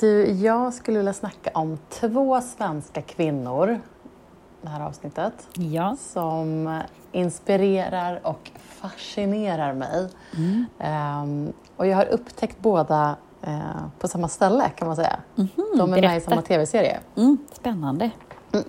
Du, jag skulle vilja snacka om två svenska kvinnor det här avsnittet. Ja. Som inspirerar och fascinerar mig. Mm. Um, och jag har upptäckt båda uh, på samma ställe kan man säga. Mm -hmm, De är berätta. med i samma tv-serie. Mm, spännande. Mm.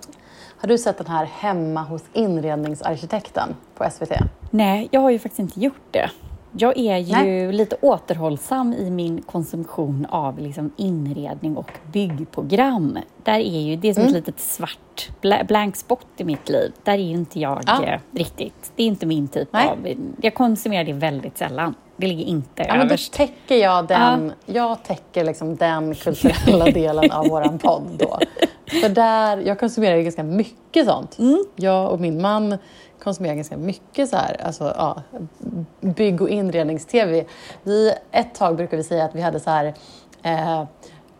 Har du sett den här Hemma hos inredningsarkitekten på SVT? Nej, jag har ju faktiskt inte gjort det. Jag är ju Nej. lite återhållsam i min konsumtion av liksom inredning och byggprogram. Där är ju, det är som mm. ett litet svart blank spot i mitt liv. Där är ju inte jag ja. Eh, riktigt. Det är inte min typ Nej. av... Jag konsumerar det väldigt sällan. Det ligger inte ja, överst. Men då täcker jag den, ja. jag täcker liksom den kulturella delen av vår podd då. För där, jag konsumerar ju ganska mycket sånt. Mm. Jag och min man konsumerar ganska mycket så här, alltså, ja, bygg och inrednings-tv. ett tag brukade vi säga att vi hade så här, eh,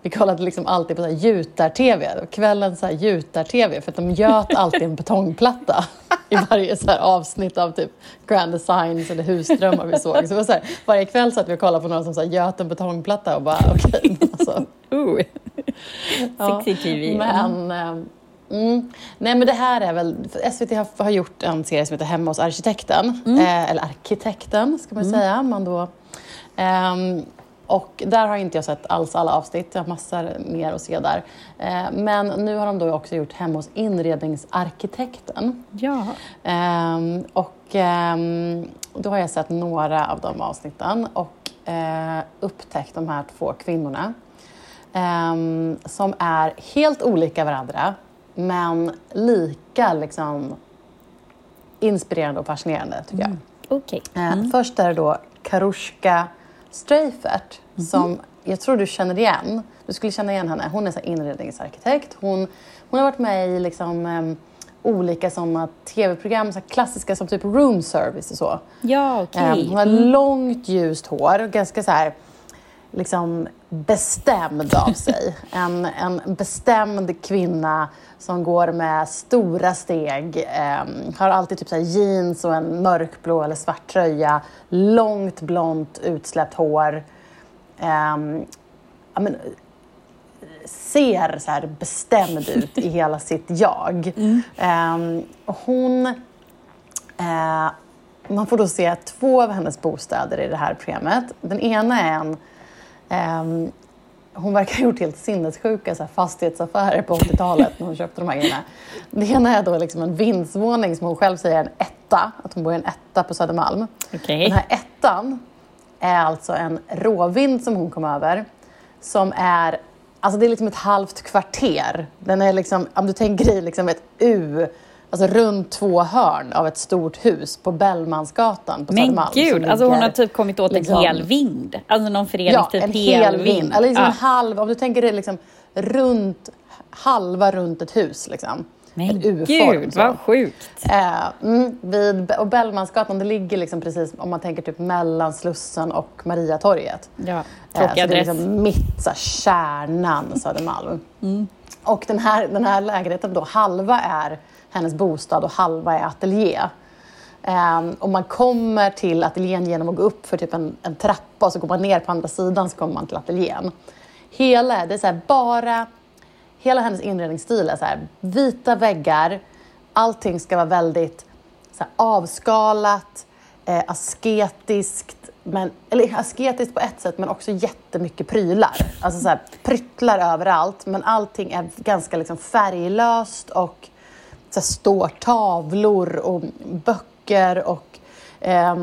vi kollade liksom alltid på gjutar-tv, kvällens gjutar-tv, för att de göt alltid en betongplatta i varje så avsnitt av typ Grand Designs eller Husdrömmar vi såg. Så, var så här, varje kväll satt vi och kollade på någon som så här, göt en betongplatta och bara okej. Okay, alltså. uh. Sexy TV. Men, eh, Mm. Nej men det här är väl, SVT har, har, gjort en serie som heter Hemma hos arkitekten, mm. eh, eller arkitekten ska man mm. säga. Man då, ehm, och där har inte jag sett alls alla avsnitt, jag har massor mer att se där. Eh, men nu har de då också gjort Hemma hos inredningsarkitekten. Ja. Eh, och ehm, då har jag sett några av de avsnitten och eh, upptäckt de här två kvinnorna. Ehm, som är helt olika varandra men lika liksom, inspirerande och fascinerande tycker jag. Mm. Okay. Mm. Först är det då Karushka Streifert mm. som jag tror du känner igen. Du skulle känna igen henne. Hon är så inredningsarkitekt. Hon, hon har varit med i liksom, um, olika såna tv-program, så klassiska som typ room service och så. Ja, okay. um, hon har mm. långt ljust hår och ganska så här liksom bestämd av sig. En, en bestämd kvinna som går med stora steg. Eh, har alltid typ så jeans och en mörkblå eller svart tröja. Långt blont utsläppt hår. Eh, men, ser så här bestämd ut i hela sitt jag. Mm. Eh, hon... Man får då se två av hennes bostäder i det här programmet. Den ena är en Um, hon verkar ha gjort helt sinnessjuka så här, fastighetsaffärer på 80-talet när hon köpte de här grejerna. Det ena är då liksom en vindsvåning som hon själv säger är en etta, att hon bor i en etta på Södermalm. Okay. Den här ettan är alltså en råvind som hon kom över som är, alltså det är liksom ett halvt kvarter. Den är liksom, om du tänker dig liksom ett U alltså runt två hörn av ett stort hus på Bellmansgatan på Men Södermalm. Men gud, alltså hon har typ kommit åt liksom, en hel vind. Alltså någon förening ja, typ en hel vind. Eller liksom ja. halv, om du tänker dig liksom runt, halva runt ett hus liksom. Men gud, vad sjukt! Eh, mm, vid, och Bellmansgatan, det ligger liksom precis om man tänker typ mellan Slussen och Mariatorget. Ja, eh, så det är liksom mitt så här, kärnan Södermalm. Mm. Och den här, den här lägenheten då, halva är hennes bostad och halva är ateljé. Um, och man kommer till ateljén genom att gå upp för typ en, en trappa och så går man ner på andra sidan så kommer man till ateljén. Hela, det är så här, bara, hela hennes inredningsstil är så här, vita väggar, allting ska vara väldigt så här, avskalat, eh, asketiskt, men, eller asketiskt på ett sätt men också jättemycket prylar. Alltså så här, pryttlar överallt men allting är ganska liksom färglöst och så står tavlor och böcker och eh,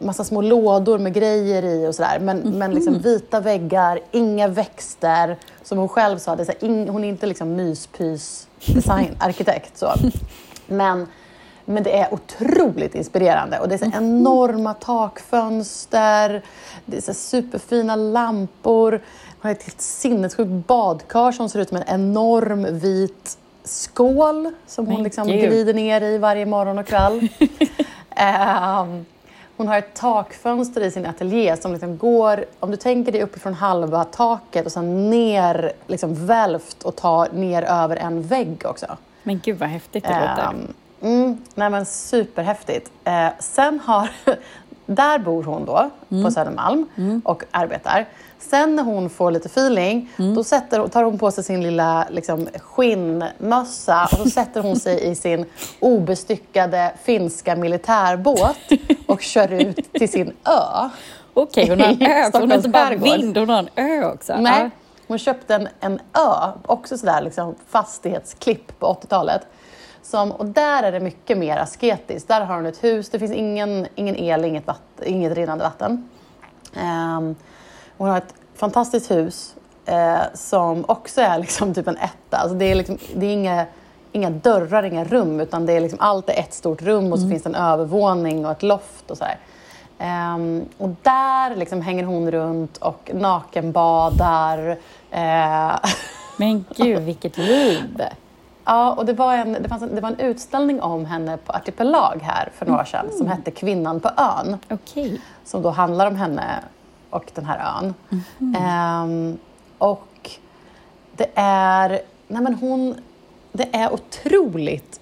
massa små lådor med grejer i och sådär. Men, mm. men liksom vita väggar, inga växter. Som hon själv sa, det är in, hon är inte liksom myspys designarkitekt. Så. Men, men det är otroligt inspirerande. Och det är så mm. enorma takfönster, det är så superfina lampor. Hon har ett helt sinnessjukt badkar som ser ut som en enorm vit skål som hon liksom glider ner i varje morgon och kväll. um, hon har ett takfönster i sin ateljé som liksom går, om du tänker dig uppifrån halva taket och sen ner, liksom välvt och tar ner över en vägg också. Men gud vad häftigt det låter. Um, mm, nej men superhäftigt. Uh, sen har där bor hon då, på Södermalm, och arbetar. Sen när hon får lite feeling, då sätter, tar hon på sig sin lilla liksom, skinnmössa och så sätter hon sig i sin obestyckade finska militärbåt och kör ut till sin ö. Okej, hon har en ö. Hon har inte bara vind, hon har en ö också. Nej, hon köpte en, en ö, också sådär liksom fastighetsklipp på 80-talet. Som, och där är det mycket mer asketiskt. Där har hon ett hus, det finns ingen, ingen el, inget, vatten, inget rinnande vatten. Ehm, hon har ett fantastiskt hus eh, som också är liksom typ en etta. Alltså det är, liksom, det är inga, inga dörrar, inga rum, utan det är liksom, allt är ett stort rum och så finns det en övervåning och ett loft och så här. Ehm, och där liksom hänger hon runt och nakenbadar. Eh, Men gud, vilket liv! Ja, och det var, en, det, fanns en, det var en utställning om henne på Artipelag här för några år sedan som hette Kvinnan på ön. Okej. Som då handlar om henne och den här ön. Ehm, och det är, nej men hon, det är otroligt,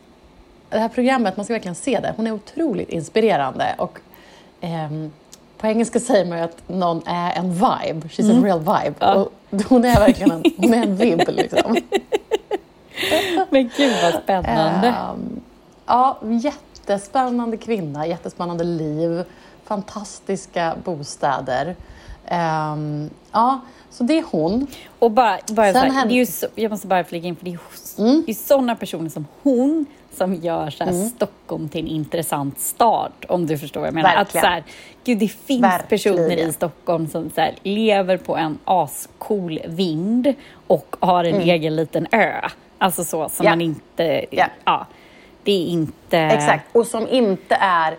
det här programmet, man ska verkligen se det, hon är otroligt inspirerande. Och, ehm, på engelska säger man ju att någon är en vibe, she's a real vibe. Ja. Och hon är verkligen en, hon är en vibb liksom. Men gud vad spännande. Ehm, ja, jättespännande kvinna, jättespännande liv, fantastiska bostäder. Ehm, ja, så det är hon. Och bara, bara så här, hände- det är ju så, jag måste bara flika in, för det är, Mm. det är sådana personer som hon som gör så här Stockholm till en intressant stad, om du förstår vad jag menar. Att så här, gud, det finns Verkligen. personer i Stockholm som så här, lever på en ascool vind och har en egen liten ö. Alltså så som Mm. Ja. man inte... Ja. Ja, det är inte... Exakt, och som inte är...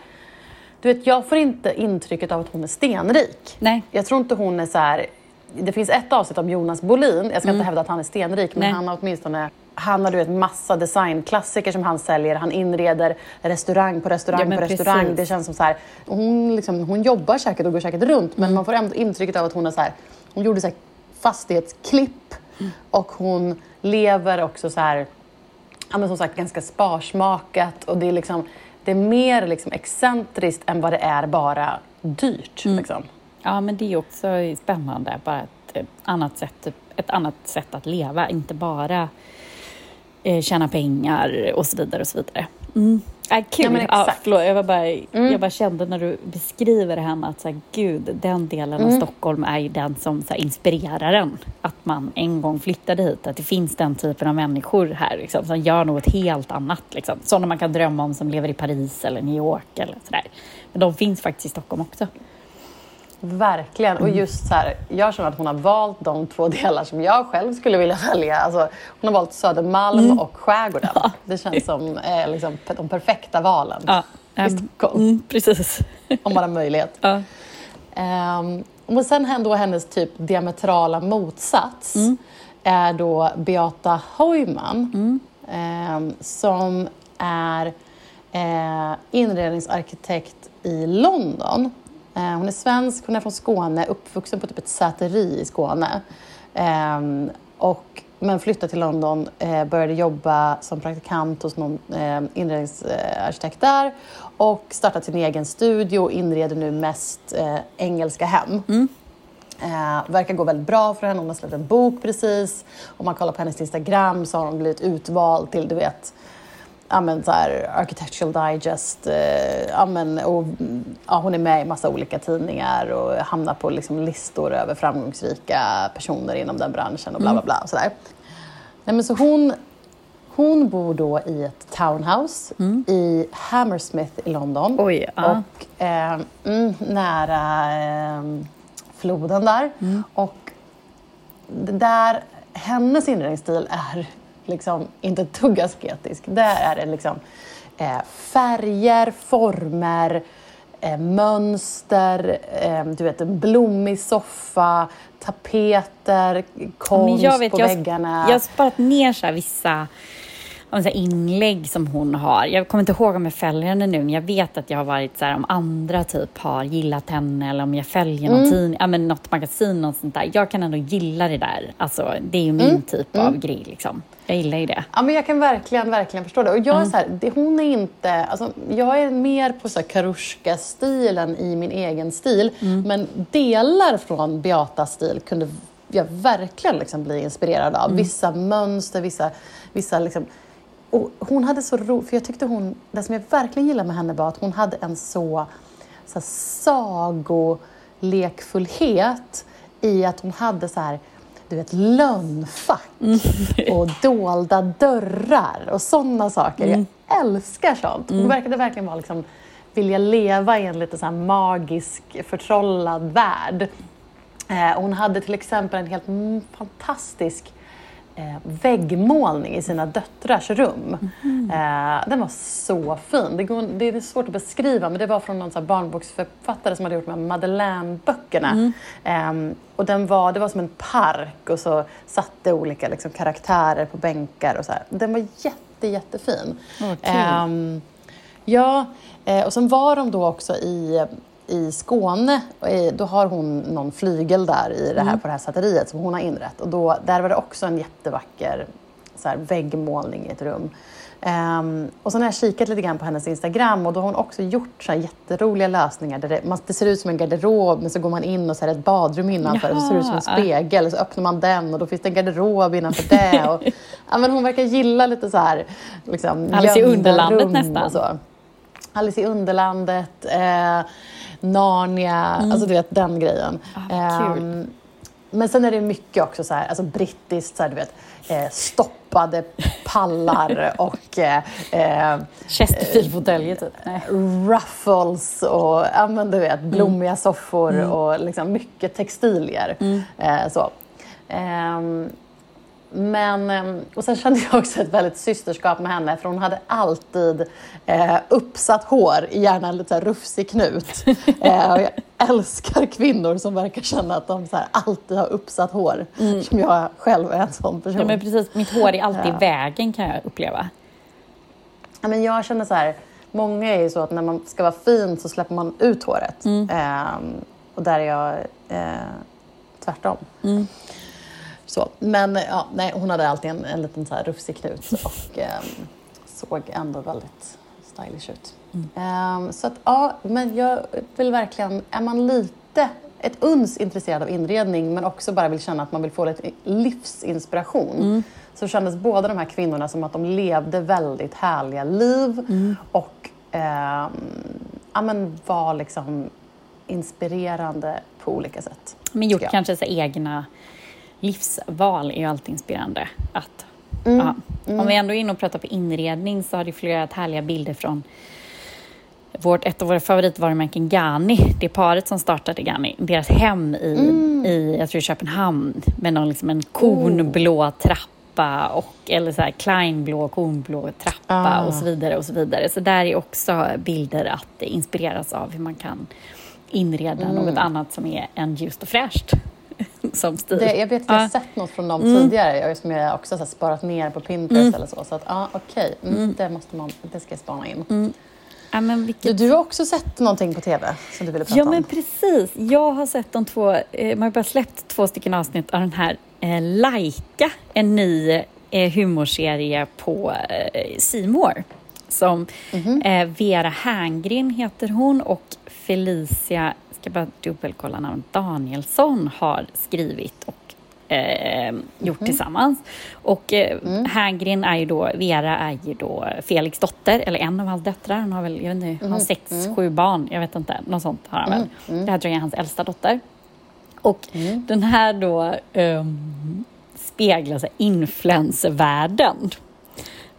Du vet, jag får inte intrycket av att hon är stenrik. Nej. Jag tror inte hon är så här... Det finns ett avsnitt om Jonas Bolin. Jag ska inte hävda att han är stenrik, men Nej. han har åtminstone... Han har du vet, massa designklassiker som han säljer. Han inreder restaurang på restaurang Ja, på restaurang. precis. Det känns som så här... Hon, liksom, hon jobbar säkert och går säkert runt, men man får ändå intrycket av att hon är så här... Hon gjorde så här fastighetsklipp och hon lever också så här ja, men som sagt ganska sparsmakat och det är, liksom, det är mer liksom excentriskt än vad det är bara dyrt. Mm. Liksom. Ja, men det är också spännande. Bara ett, annat sätt, ett annat sätt att leva, inte bara eh, tjäna pengar och så vidare. och så vidare. Mm. Kul! Ja, men exakt. förlåt, jag, var bara, jag bara kände när du beskriver henne att så här, gud, den delen Mm. av Stockholm är ju den som så här, inspirerar en. Att man en gång flyttade hit, att det finns den typen av människor här liksom, som gör något helt annat. Liksom. Sådana man kan drömma om som lever i Paris eller New York eller sådär. Men de finns faktiskt i Stockholm också. Verkligen. Och just så här, jag känner att hon har valt de två delar som jag själv skulle vilja välja. Alltså, hon har valt Södermalm och skärgården. Det känns som eh, liksom, de perfekta valen Ja, i ehm, Stockholm. Mm, precis. Om man har möjlighet. Ja. Um, och sen hän- då hennes typ diametrala motsats Mm. är då Beata Heumann ehm, som är eh, inredningsarkitekt i London. Eh, hon är svensk, hon är från Skåne, uppvuxen på typ ett säteri i Skåne. Ehm, och, men flyttade till London, eh, började jobba som praktikant hos någon eh, inredningsarkitekt där och startat sin egen studio och inreder nu mest engelska hem. Eh, verkar gå väldigt bra för henne. Hon har släppt en bok precis. Om man kollar på hennes Instagram så har hon blivit utvald till, du vet, ja, men, så här, Architectural Digest. Eh, ja, men, och, mm, ja, hon är med i massa olika tidningar och hamnar på liksom, listor över framgångsrika personer inom den branschen och bla bla bla. Och sådär. Nej, men, så hon, hon bor då i ett townhouse i Hammersmith i London. Oj, ja. Och eh, mm, nära eh, floden där. Och det där, hennes inredningsstil är liksom inte ett dugg asketisk. Där är det liksom eh, färger, former, eh, mönster, eh, du vet en blommig soffa, tapeter, konst vet, på jag, väggarna. Jag har sparat ner så vissa om så här inlägg som hon har. Jag kommer inte ihåg om jag följer henne nu, men jag vet att jag har varit så här om andra typ har gillat henne eller om jag följer någon Mm. tidning, ja, men något magasin, något sånt där. Jag kan ändå gilla det där. Alltså, det är ju min Mm. typ av grej liksom. Jag gillar ju det. Ja, men jag kan verkligen, verkligen förstå det. Och jag Mm. är så här, det, hon är inte... Alltså, jag är mer på så här Karuska-stilen i min egen stil. Mm. Men delar från Beatas stil kunde jag verkligen liksom bli inspirerad av. Mm. Vissa mönster, vissa... vissa liksom, och hon hade så ro, för jag tyckte hon... Det som jag verkligen gillade med henne var att hon hade en så, så sagolekfullhet i att hon hade så här du vet, lönnfack och dolda dörrar och sådana saker. Jag älskar sånt. Hon verkade verkligen vara liksom, vilja leva i en lite så magisk, förtrollad värld. Eh, hon hade till exempel en helt mm, fantastisk eh, väggmålning i sina döttrars rum. Eh, den var så fin. Det, går, det är svårt att beskriva men det var från någon så barnboksförfattare som hade gjort de här Madeleine-böckerna. Eh, och den var, det var som en park och så satt det olika liksom, karaktärer på bänkar och så här. Den var jätte, jättefin. Åh, kul. Ehm, ja, eh, och sen var de då också i, i Skåne. Och Då har hon någon flygel där i det här, på det här säteriet som hon har inrett. Och då, där var det också en jättevacker så här, väggmålning i ett rum. Ehm, och sen har jag kikat lite grann på hennes Instagram och då har hon också gjort så här jätteroliga lösningar. Där det, man, det ser ut som en garderob men så går man in och så är det ett badrum innanför och så ser det ut som en Jaha. spegel. Så öppnar man den och då finns det en garderob innanför det. Och, ja, men hon verkar gilla lite så här liksom, Alice i Underlandet nästan. Alice i Underlandet, eh, Narnia, alltså du vet den grejen. Mm. Ah. Ehm, men sen är det mycket också så här, alltså brittiskt, så här, du vet, eh, stoppade pallar och eh, eh, Chesterfield-fåtöljer typ. Nej. ruffles och ja, men du vet, blommiga soffor Mm. och liksom mycket textilier. Eh, så. Ehm, men, ehm, och sen kände jag också ett väldigt systerskap med henne för hon hade alltid eh, uppsatt hår, gärna en lite rufsig knut. Eh, och jag älskar kvinnor som verkar känna att de så här, alltid har uppsatt hår. Som jag själv är en sån person. Mm. Ja, men precis, mitt hår är alltid Ja. i vägen kan jag uppleva. Ja, men jag känner så här, många är ju så att när man ska vara fin så släpper man ut håret. Ehm, och där är jag eh, tvärtom. Så, men ja, nej, hon hade alltid en, en liten så här rufsig knut och ehm, såg ändå väldigt stylish ut. Ehm, så att ja, men jag vill verkligen, är man lite ett uns intresserad av inredning men också bara vill känna att man vill få lite livsinspiration så kändes båda de här kvinnorna som att de levde väldigt härliga liv och ehm, ja, men var liksom inspirerande på olika sätt. Men gjort kanske så egna livsval är ju alltid inspirerande. Att, Mm. ja. Om vi ändå är inne och pratar på inredning så har det florerat härliga bilder från vårt, ett av våra favoritvarumärken Gani, det paret som startade Gani, deras hem i, Mm. i jag tror Köpenhamn med någon, liksom en kornblå trappa och, eller så här kleinblå, kornblå trappa Ah. och så vidare och så vidare. Så där är också bilder att inspireras av hur man kan inreda Mm. något annat som är än ljust och fräscht som stil. Det, jag vet att jag har sett något från dem tidigare jag, som jag också har sparat ner på Pinterest eller så. Så att ja, okej, mm, det, måste man, det ska jag spana in. Ja, men Du, vilket... du har också sett någonting på TV som du ville prata Ja, men om. precis. Jag har sett de två, eh, man har bara släppt två stycken avsnitt av den här eh, Laika, en ny eh, humorserie på eh, More. Som Mhm. eh, Vera Herngren heter hon och Felicia, ska bara dubbelkolla namn, Danielsson har skrivit och eh, gjort Mhm. tillsammans. Och eh, Mm. Herngren är ju då, Vera är ju då Felix dotter, eller en av hans döttrar. Han har väl, jag vet inte, han har Mhm. sex, Mm. sju barn, jag vet inte, något sånt har han väl. Det här tror jag är hans äldsta dotter. Och Mm. den här då um, speglar influencervärlden.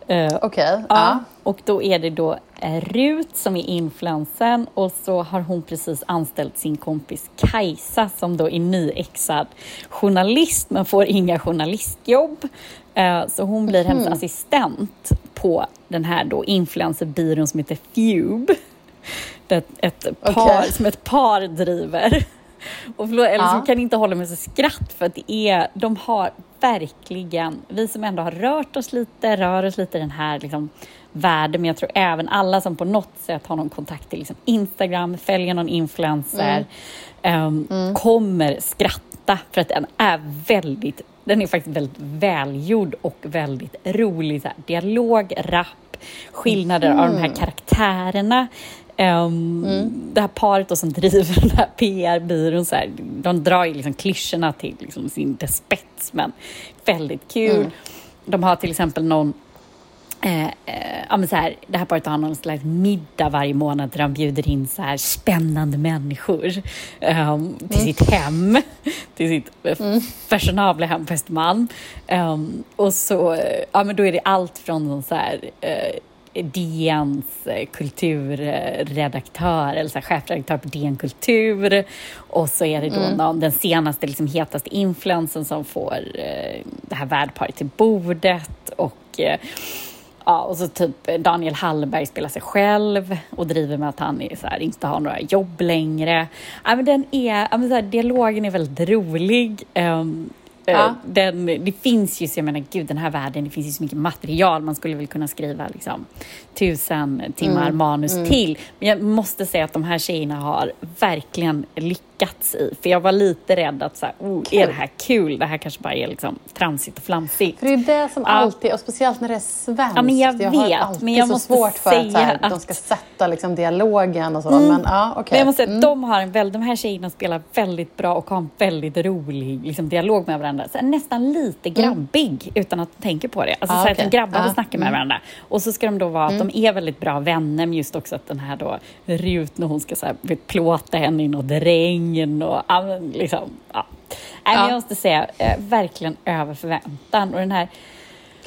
Eh, Okej, Ja, ja. och då är det då eh, Rut som är influensen och så har hon precis anställt sin kompis Kajsa som då är nyexad journalist men får inga journalistjobb. Eh, Så hon blir hennes assistent på den här då influencerbyrån som heter Fube. Det ett, par, Okej. som ett par driver. Och förlåt, eller Ja. så kan inte hålla mig så skratt för att det är, de har verkligen, vi som ändå har rört oss lite, rör oss lite i den här liksom, världen, men jag tror även alla som på något sätt har någon kontakt till liksom, Instagram, följer någon influencer, mm. Um, mm. kommer skratta för att den är väldigt den är faktiskt väldigt välgjord och väldigt rolig. Så här, dialog, rapp, skillnader mm. av de här karaktärerna. Um, mm. Det här paret då som driver den här PR-byrån, så här, de drar ju liksom klyschorna till liksom sin spets, men väldigt kul. Mm. De har till exempel någon Eh, eh, ja, men så här, det här paret har någon slags middag varje månad där de bjuder in så här spännande människor eh, till mm. sitt hem, till sitt eh, mm. fashionabla hem på Östermalm. Um, och så, ja men då är det allt från så här, eh, DNs eh, kulturredaktör, eller så här, chefredaktör på DN Kultur. Och så är det då mm. någon, den senaste, liksom, hetaste influensen som får eh, det här värdparet till bordet. Och eh, Ja, och så typ Daniel Hallberg spelar sig själv och driver med att han är, så här, inte har några jobb längre. Ja, men den är, ja, men så här, dialogen är väldigt rolig. Um, Ja. Den, det finns ju, så jag menar gud den här världen, det finns ju så mycket material, man skulle väl kunna skriva liksom, tusen timmar mm. manus mm. till. Men jag måste säga att de här tjejerna har verkligen lyckats i, för jag var lite rädd att så här, oh, är det här kul? Det här kanske bara är liksom tramsigt och flamsigt. För det är det som ja. alltid, och speciellt när det är svenskt. Ja, men jag, jag vet, har alltid men jag så måste svårt för att, här, att, de ska sätta liksom, dialogen och så. Mm. Men, ja, okay. men jag måste säga mm. de, har en väl, de här tjejerna spelar väldigt bra och har en väldigt rolig liksom, dialog med varandra. Så nästan lite mm. grabbig mm. utan att tänka på det. Alltså ah, så okay. att grabbar ah. snackar med mm. varandra. Och så ska de då vara att de är väldigt bra vänner, men just också att den här då Rut när hon ska så här, plåta henne i något regn och liksom, ja. Nej, ja. Jag måste säga, eh, verkligen över förväntan. Och den här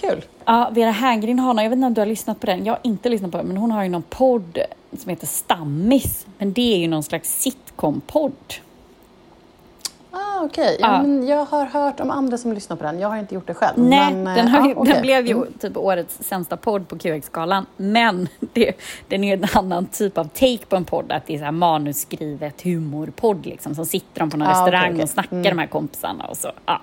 Kul. Ja, Vera Herngren har någon, jag vet inte om du har lyssnat på den, jag har inte lyssnat på den, men hon har ju någon podd som heter Stammis. Men det är ju någon slags sitcom-podd. Ah, Okej, okay. ja, ja. jag har hört om andra som lyssnar på den. Jag har inte gjort det själv. Nej, men, den, har, ah, okay. den blev ju mm. typ årets sämsta podd på QX-galan. Men det, den är en annan typ av take på en podd. Att det är så här manusskrivet humorpodd liksom. Så sitter de på någon ah, restaurang okay, och snackar mm. de här kompisarna och så ja,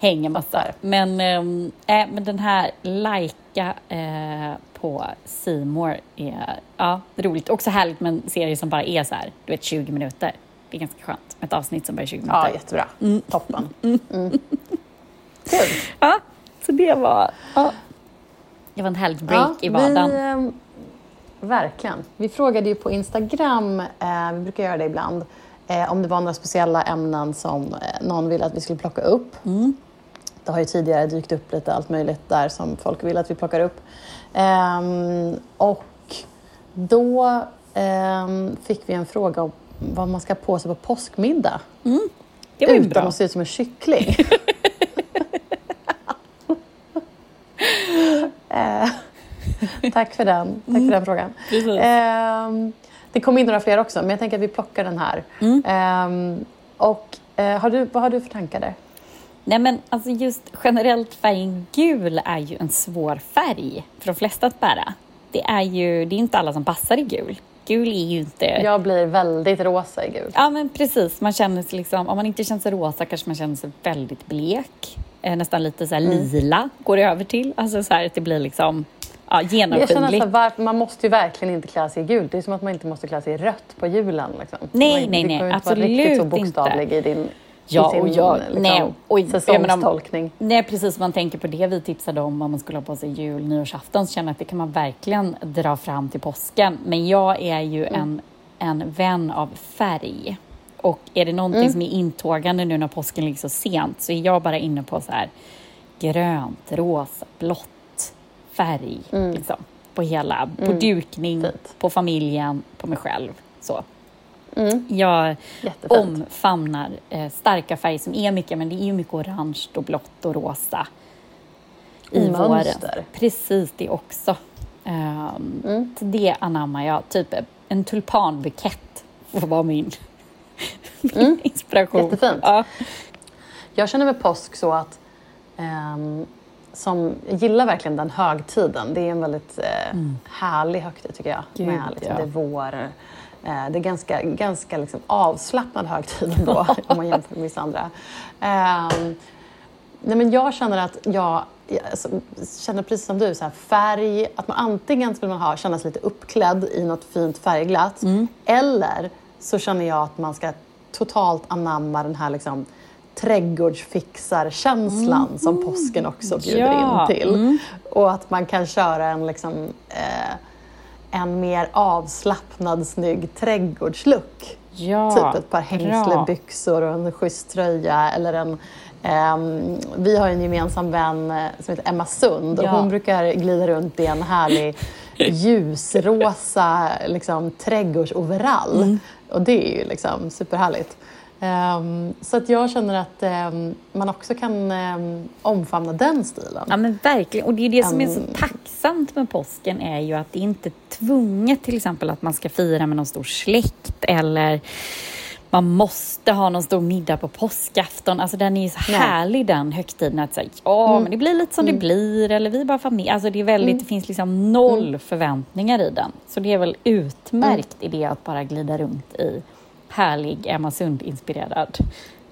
hänger massa. Men, äh, men den här Laika äh, på Simor är ja, roligt. Också härligt med en serie som bara är så här, du vet 20 minuter. Det är ganska skönt. Ett avsnitt som bara är 20 minuter. Ja, jättebra. Mm. Toppen. Mm. Mm. Kul. Ja, så det var... Ja. Det var en härligt break ja, i vardagen. Vi, eh, verkligen. Vi frågade ju på Instagram, eh, vi brukar göra det ibland, eh, om det var några speciella ämnen som eh, någon ville att vi skulle plocka upp. Mm. Det har ju tidigare dykt upp lite allt möjligt där som folk vill att vi plockar upp. Ehm, och då ehm, fick vi en fråga vad man ska på sig på påskmiddag. Mm. Det var Utan bra. att se ut som en kyckling. eh, tack för den, tack mm. för den frågan. Eh, det kom in några fler också, men jag tänker att vi plockar den här. Mm. Eh, och, har du, vad har du för tankar där? Nej men alltså just generellt färgen gul är ju en svår färg för de flesta att bära. Det är ju, det är inte alla som passar i gul gul är ju inte... Jag blir väldigt rosa i gul. Ja, men precis. Man känner sig liksom, om man inte känner sig rosa kanske man känner sig väldigt blek. Eh, nästan lite så mm. lila går det över till. Alltså så här att det blir liksom ja, genomskinligt. man måste ju verkligen inte klä sig i gult. Det är som att man inte måste klä sig i rött på julen. Liksom. Nej, man, nej, nej. Absolut inte. Du riktigt så bokstavlig inte. i din Ja, och jag, liksom, nej, oj, säsongstolkning. nej, precis. Man tänker på det vi tipsade om, om man skulle ha på sig jul, nyårsafton, så känner jag att det kan man verkligen dra fram till påsken. Men jag är ju mm. en, en vän av färg. Och är det någonting mm. som är intågande nu när påsken ligger så sent så är jag bara inne på så här grönt, rosa, blått, färg. Mm. Liksom, på hela, på mm. dukning, Fint. på familjen, på mig själv. Så. Mm. Jag Jättefint. omfamnar eh, starka färger som är mycket, men det är ju mycket orange och blått och rosa i Mönster. våren. Precis, det också. Um, mm. Det anammar jag. Typ en tulpanbukett får vara min, min mm. inspiration. Jättefint. Ja. Jag känner med påsk så att um, som, gillar verkligen den högtiden. Det är en väldigt eh, mm. härlig högtid tycker jag. Gud, med, liksom, ja. Det är vår, det är ganska, ganska liksom avslappnad högtid då, om man jämför med vissa andra. Ehm, nej men jag känner att jag, jag alltså, känner precis som du, så här, färg, att man antingen skulle man ha, känna sig lite uppklädd i något fint färgglatt Mm. eller så känner jag att man ska totalt anamma den här liksom, trädgårdsfixarkänslan som påsken också bjuder Mm. Ja, in till. mm. Och att man kan köra en, liksom, eh, en mer avslappnad, snygg trädgårdslook. Ja, Typ ett par hängslebyxor och en schysst tröja. Eller en, ehm, vi har en gemensam vän eh, som heter Emma Sund och Ja. hon brukar glida runt i en härlig ljusrosa liksom, trädgårdsoverall. Mm. Och det är ju liksom superhärligt. Ehm, så att jag känner att ehm, man också kan um, omfamna den stilen. Ja men verkligen, och det är det som är så Mm. tacksamt med påsken är ju att det inte är tvunget till exempel att man ska fira med någon stor släkt eller man måste ha någon stor middag på påskafton. Alltså den är ju så Nej. härlig den högtiden att säga ja Mm. men det blir lite som det blir eller vi är bara familj. Alltså det är väldigt, Mm. det finns liksom noll förväntningar i den. Så det är väl utmärkt Mm. idé att bara glida runt i härlig Emma Sund-inspirerad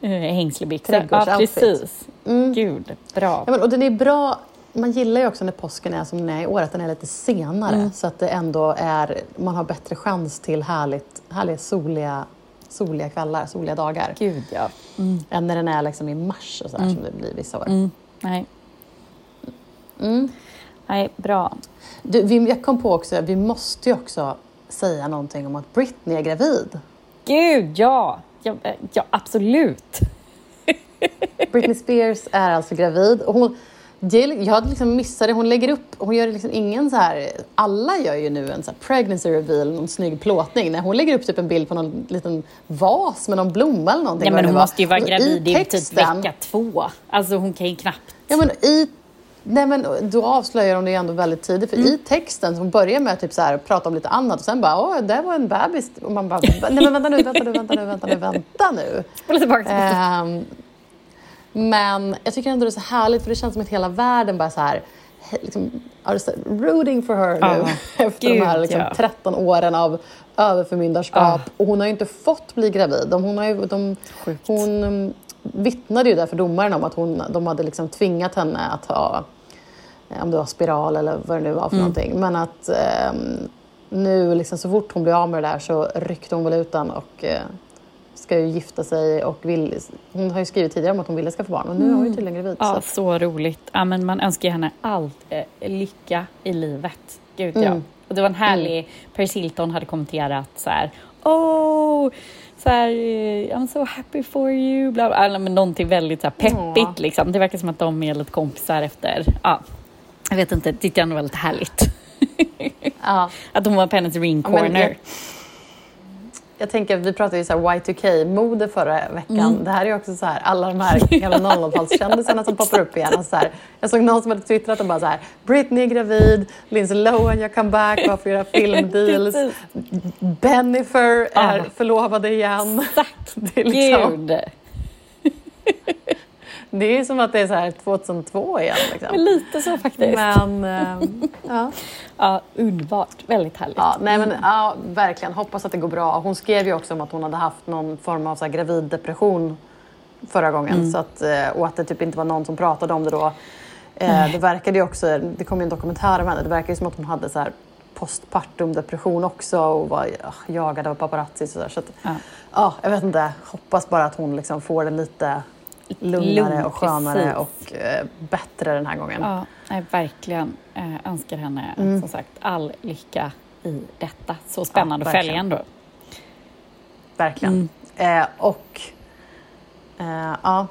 hängslebyxor. Ja Trädgårdsoutfit. precis. Mm. Gud, bra. Ja, men, och den är bra, man gillar ju också när påsken är som den är i år, att den är lite senare. Mm. Så att det ändå är, man har bättre chans till härligt, härliga soliga, soliga kvällar, soliga dagar. Gud ja. Mm. Än när den är liksom i mars och sådär som det blir vissa år. Mm. Nej. Mm. Nej, bra. Du, vi, jag kom på också, vi måste ju också säga någonting om att Britney är gravid. Gud ja! Ja, eh, ja absolut. Britney Spears är alltså gravid. Och hon, jag liksom missat det. Hon lägger upp, hon gör liksom ingen så här, alla gör ju nu en så pregnancy reveal, någon snygg plåtning. När hon lägger upp typ en bild på någon liten vas med någon blomma eller någonting. Nej, men hon måste ju vara Och gravid i typ texten- vecka två. Alltså hon kan ju knappt... Ja, men i, nej, men då avslöjar de det ändå väldigt tidigt. För Mm. i texten, hon börjar med att typ så här, prata om lite annat och sen bara åh, där var en bebis. Och man bara, nej men vänta nu, vänta nu, vänta nu, vänta nu, vänta nu. Ehm, men jag tycker ändå det är så härligt för det känns som att hela världen bara så här liksom, rooting for her nu Ja, efter gud, de här liksom, ja. 13 åren av överförmyndarskap. Ja. Och hon har ju inte fått bli gravid. De, hon, har ju, de, hon um, vittnade ju där för domaren om att hon, de hade liksom tvingat henne att ha eh, om det var spiral eller vad det nu var för Mm. någonting. Men att ehm, nu liksom, så fort hon blev av med det där så ryckte hon väl ut den och eh, ska ju gifta sig och vill, hon har ju skrivit tidigare om att hon ville skaffa barn och nu är hon ju tydligen gravid. Ja, Så. så roligt. Ja, men man önskar henne allt eh, lycka i livet. Gud ja. Mm. Och det var en härlig, Paris Hilton hade kommenterat så här, oh, så här, eh, I'm so happy for you, bla, bla, bla, men någonting väldigt så här, peppigt Ja. liksom. Det verkar som att de är lite kompisar efter, ja, jag vet inte, det tyckte jag ändå var lite härligt. Ja. Att hon var på hennes ring Ja, men corner. Jag- tänker, vi pratade ju så här Y2K-mode förra veckan. Mm. Det här är också så här, alla de här gamla 00-talskändisarna som poppar upp igen. Och så här, jag såg någon som hade twittrat och bara så här, Britney är gravid, Lindsay Lohan gör comeback, har flera filmdeals. Bennifer är Ja. förlovade igen. Exakt, Det är, liksom, gud. det är som att det är så här 2002 igen. Liksom. lite så faktiskt. Men, ehm, ja. Ja, underbart, väldigt härligt. Ja, nej men, ja, verkligen. Hoppas att det går bra. Hon skrev ju också om att hon hade haft någon form av så här, graviddepression förra gången. Mm. Så att, eh, och att det typ inte var någon som pratade om det då. Eh, det verkade ju också, det kom ju en dokumentär om henne, det verkar ju som att hon hade så här postpartum depression också och var ja, jagad av paparazzi. Så, där. så att, Ja. ja, jag vet inte, hoppas bara att hon liksom får det lite lugnare Lugn, och skönare precis. och eh, bättre den här gången. Ja, nej, verkligen. Eh, önskar henne Mm. som sagt all lycka i detta. Så spännande Ja, att följa verkligen. ändå. Verkligen. Eh, och eh, ja,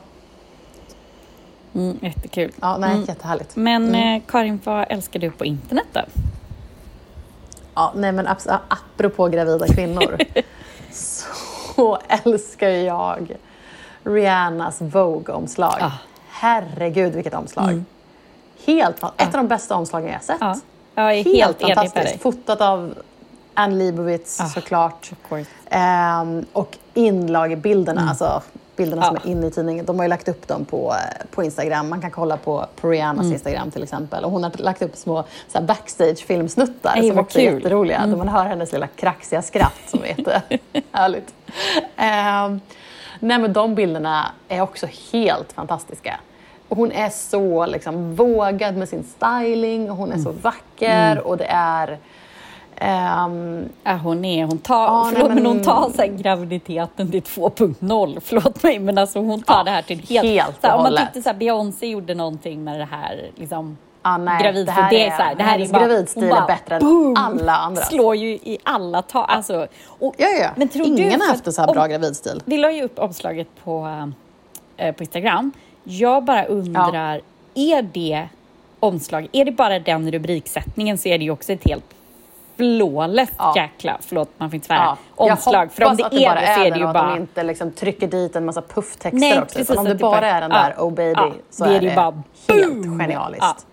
Mm, jättekul. ja, nej, Mm. jättehärligt. Men Mm. eh, Karin, vad älskar du på internet då? Ja, nej men apropå gravida kvinnor så älskar jag Rihannas Vogue-omslag. Ah. Herregud vilket omslag. Mm. Helt, ett av de bästa omslagen jag sett. Ja, jag är helt, Helt, fantastiskt. Fotat av Anne Leibovitz Ah. såklart. Ehm, och inlagebilderna, alltså bilderna som Mm. Ja. är inne i tidningen, de har ju lagt upp dem på, eh, på Instagram. Man kan kolla på, på Rihannas Mm. Instagram till exempel. Och hon har lagt upp små backstage-filmsnuttar som också är kul. Mm. jätteroliga. Där man hör hennes lilla kraxiga skratt som är jättehärligt. Ehm, nej men de bilderna är också helt fantastiska. Och hon är så liksom, vågad med sin styling och hon är så vacker och det är... ehm, Ja, hon är, hon tar, Ja, nej, förlåt, men... men- hon tar så här, graviditeten till 2.0, förlåt mig, men alltså hon tar Ja, det här till helt... helt här, om man tyckte så här, Beyoncé gjorde någonting med det här, liksom, ja, nej, gravid, det här det är så här, det här är hennes bara, gravidstil bara, är bättre än boom, alla andra. slår ju i alla tal. Alltså, och, Ja, ja. Men tror Ingen du, har haft en att så här bra om- gravidstil. Vi la ju upp omslaget på, eh, på Instagram. Jag bara undrar, är det omslag, är det bara den rubriksättningen så är det ju också ett helt flawless Ja. jäkla, förlåt man får inte svära, Ja. omslag. För om det att är det så är det ju bara... att de inte liksom trycker dit en massa pufftexter Nej, också. precis, om det det bara är den där Oh baby så det är är det bara helt boom. genialiskt.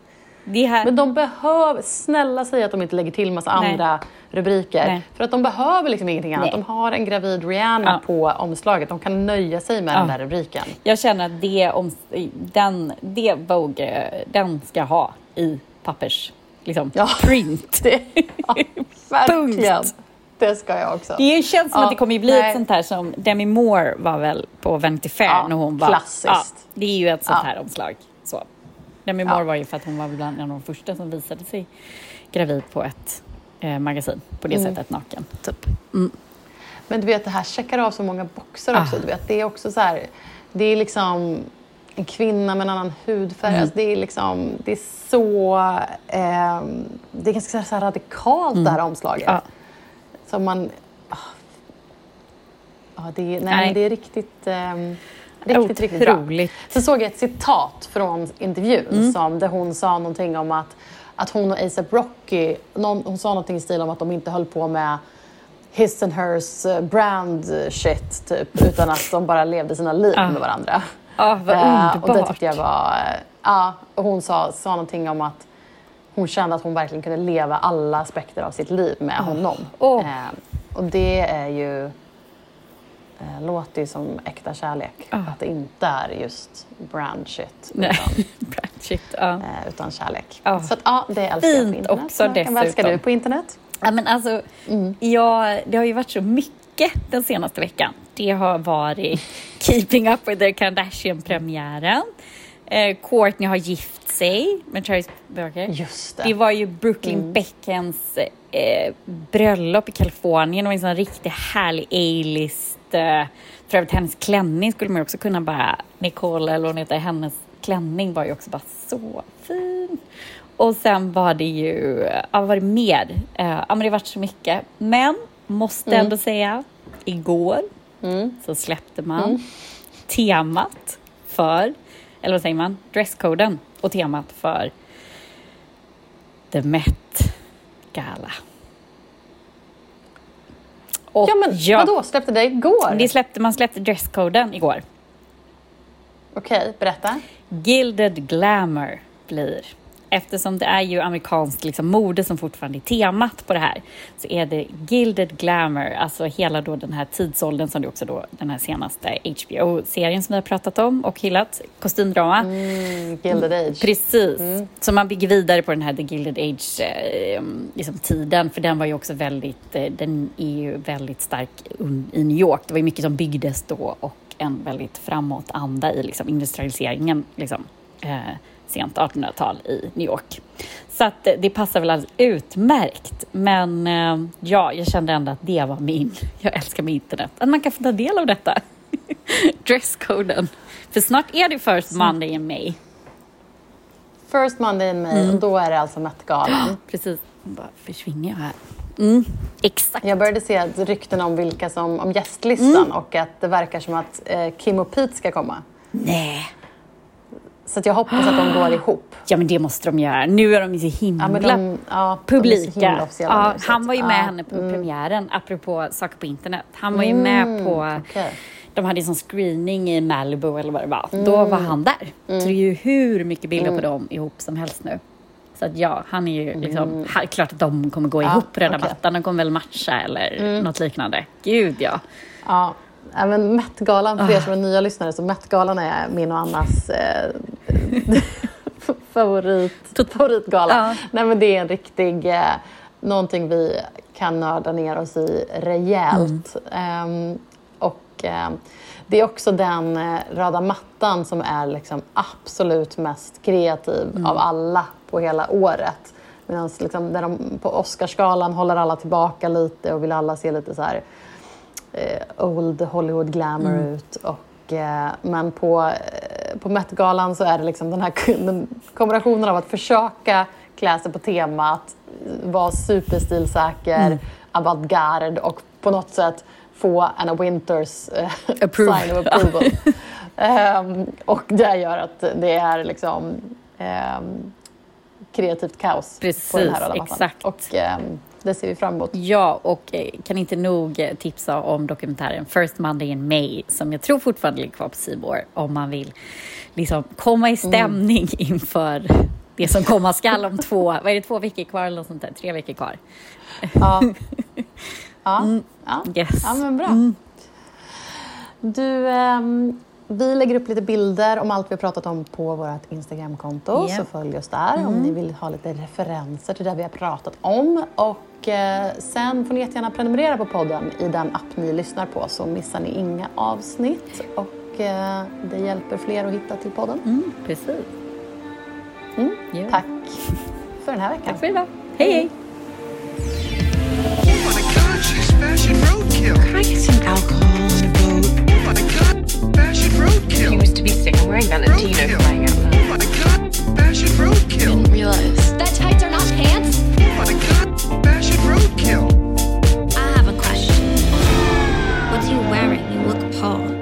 Det här, Men de behöver, snälla säg att de inte lägger till massa Nej. andra rubriker. Nej. För att de behöver liksom ingenting annat. Nej. De har en gravid Rihanna Ja. på omslaget. De kan nöja sig med Ja. den där rubriken. Jag känner att det, om, den, det Vogue, eh, den ska ha i pappers, liksom, Ja. print. Det, ja, verkligen. Det ska jag också. Det känns som Ja, att det kommer bli nej. ett sånt här som Demi Moore var väl på Vanity Fair Ja, när hon var... klassiskt. Ja, det är ju ett sånt här omslag. Så. Demi. Moore var ju för att hon var bland en av de första som visade sig gravid på ett eh, magasin på det Mm. sättet naken. Typ. Men du vet, det här checkar av så många boxar Ah. också. Du vet, det är också så här, det är liksom en kvinna med en annan hudfärg. Mm. Alltså det är liksom, det är så, ehm, det är ganska så radikalt det här omslaget. Mm. Ja. Som man, ah. ja det är, nej, Nej. Det är riktigt, ehm, riktigt, riktigt bra. Så såg jag ett citat från intervjun Mm. som, där hon sa någonting om att, att hon och ASAP Rocky, någon, hon sa någonting i stil om att de inte höll på med his and hers eh, brand shit typ, utan att de bara levde sina liv Ja. med varandra. Ja, vad Eh, och det underbart. tyckte jag var, eh, ja, och hon sa, sa någonting om att hon kände att hon verkligen kunde leva alla aspekter av sitt liv med honom. Åh. Eh, och det är ju, eh, låter ju som äkta kärlek. Ja. Att det inte är just brand shit, utan, Bra, Shit, ja. eh, utan kärlek. Ja. Så att, ja, det älskar jag på Fint internet. också Vad- Vad älskar dessutom. du på internet? Ja, men alltså, ja, det har ju varit så mycket den senaste veckan. Det har varit Keeping Up with the Kardashian-premiären. Eh, Courtney har gift sig med Travis Barker. Just det. Det var ju Brooklyn Beckhams eh, bröllop i Kalifornien. Det var en sån riktigt härlig A-list. Eh, för övrigt hennes klänning skulle man också kunna bara... Nicole, eller hon heter, hennes klänning var ju också bara så fin. Och sen var det ju... Ja, vad var det mer? Eh, ja, men det har varit så mycket. Men, måste ändå säga, igår Mm. så släppte man temat för, eller vad säger man, dresscoden och temat för The Met Gala. Och Ja, men vadå? Släppte det igår? Det släppte, man släppte dresscoden igår. Okej, berätta. Gilded Glamour blir. Eftersom det är ju amerikanskt liksom, mode som fortfarande är temat på det här så är det Gilded Glamour, alltså hela då den här tidsåldern som det också då den här senaste HBO-serien som vi har pratat om och hyllat, kostymdrama. Mm, Gilded Age. Precis. Så man bygger vidare på den här The Gilded Age eh, liksom för den var ju också väldigt, eh, den är ju väldigt stark i New York. Det var ju mycket som byggdes då och en väldigt framåtanda i liksom, industrialiseringen, liksom, eh, sent 1800-tal i New York. Så att eh, det passar väl alldeles utmärkt. Men eh, ja, jag kände ändå att det var min, jag älskar med internet, att man kan få ta del av detta. Dresscoden. För snart är det First Monday in May. First Monday in May, Mm. och då är det alltså Met-galan. Precis. Bara försvinner jag här. Mm, exakt. Jag började se rykten om vilka som, om gästlistan och att det verkar som att eh, Kim och Pete ska komma. Nej. Så att jag hoppas att de går ihop. Ja, men det måste de göra. Nu är de ju så himla Ja, de, ja, är så publika. himla Ja, han var ju med ja, henne på mm, premiären, apropå saker på internet. Han var ju med på... okej. De hade ju sån screening i Malibu eller vad det var. Då var han där. Så det är ju hur mycket bilder på dem ihop som helst nu. Så att ja, han är ju liksom... ha- Klart att de kommer gå ihop på röda okej. mattan. De kommer väl matcha eller något liknande. Gud ja. Ja, även Met-galan, för er Ah. som är nya lyssnare, så Met-galan är min och Annas eh, favorit, favoritgala. Ja. Nej, men det är en riktig, eh, någonting vi kan nörda ner oss i rejält. Mm. Ehm, och, ehm, det är också den eh, röda mattan som är liksom absolut mest kreativ Mm. av alla på hela året. Medan liksom, där de, på Oscarsgalan håller alla tillbaka lite och vill alla se lite så här eh, old Hollywood glamour Mm. ut. Och, eh, men på, eh, på Met-galan så är det liksom den här den kombinationen av att försöka klä sig på temat, vara superstilsäker, Mm. avantgarde och på något sätt få Anna Winters eh, sign of approval. Ehm, och det gör att det är liksom ehm, kreativt kaos på den Precis, här röda mattan. exakt. Och ehm, det ser vi fram emot. Ja, och eh, kan inte nog eh, tipsa om dokumentären First Monday in May som jag tror fortfarande ligger kvar på More om man vill liksom komma i stämning inför det som komma skall om två, vad är det, två veckor kvar eller något sånt där, tre veckor kvar. Ja. Ja. Ja. Yes. ja, men bra. Du, ehm, vi lägger upp lite bilder om allt vi har pratat om på vårt Instagramkonto, Ja. så följ oss där om ni vill ha lite referenser till det vi har pratat om. Och eh, sen får ni jättegärna prenumerera på podden i den app ni lyssnar på så missar ni inga avsnitt och eh, det hjälper fler att hitta till podden. Mm, precis. Mm. Ja. Tack för den här veckan. Tack för idag. Hej, hej! Oh god, Fashion roadkill. He used to be sick and wearing Valentino Oh my god, fashion roadkill. Didn't realize that tights are not pants. Oh my god, fashion roadkill. I have a question. What are you wearing? You look poor.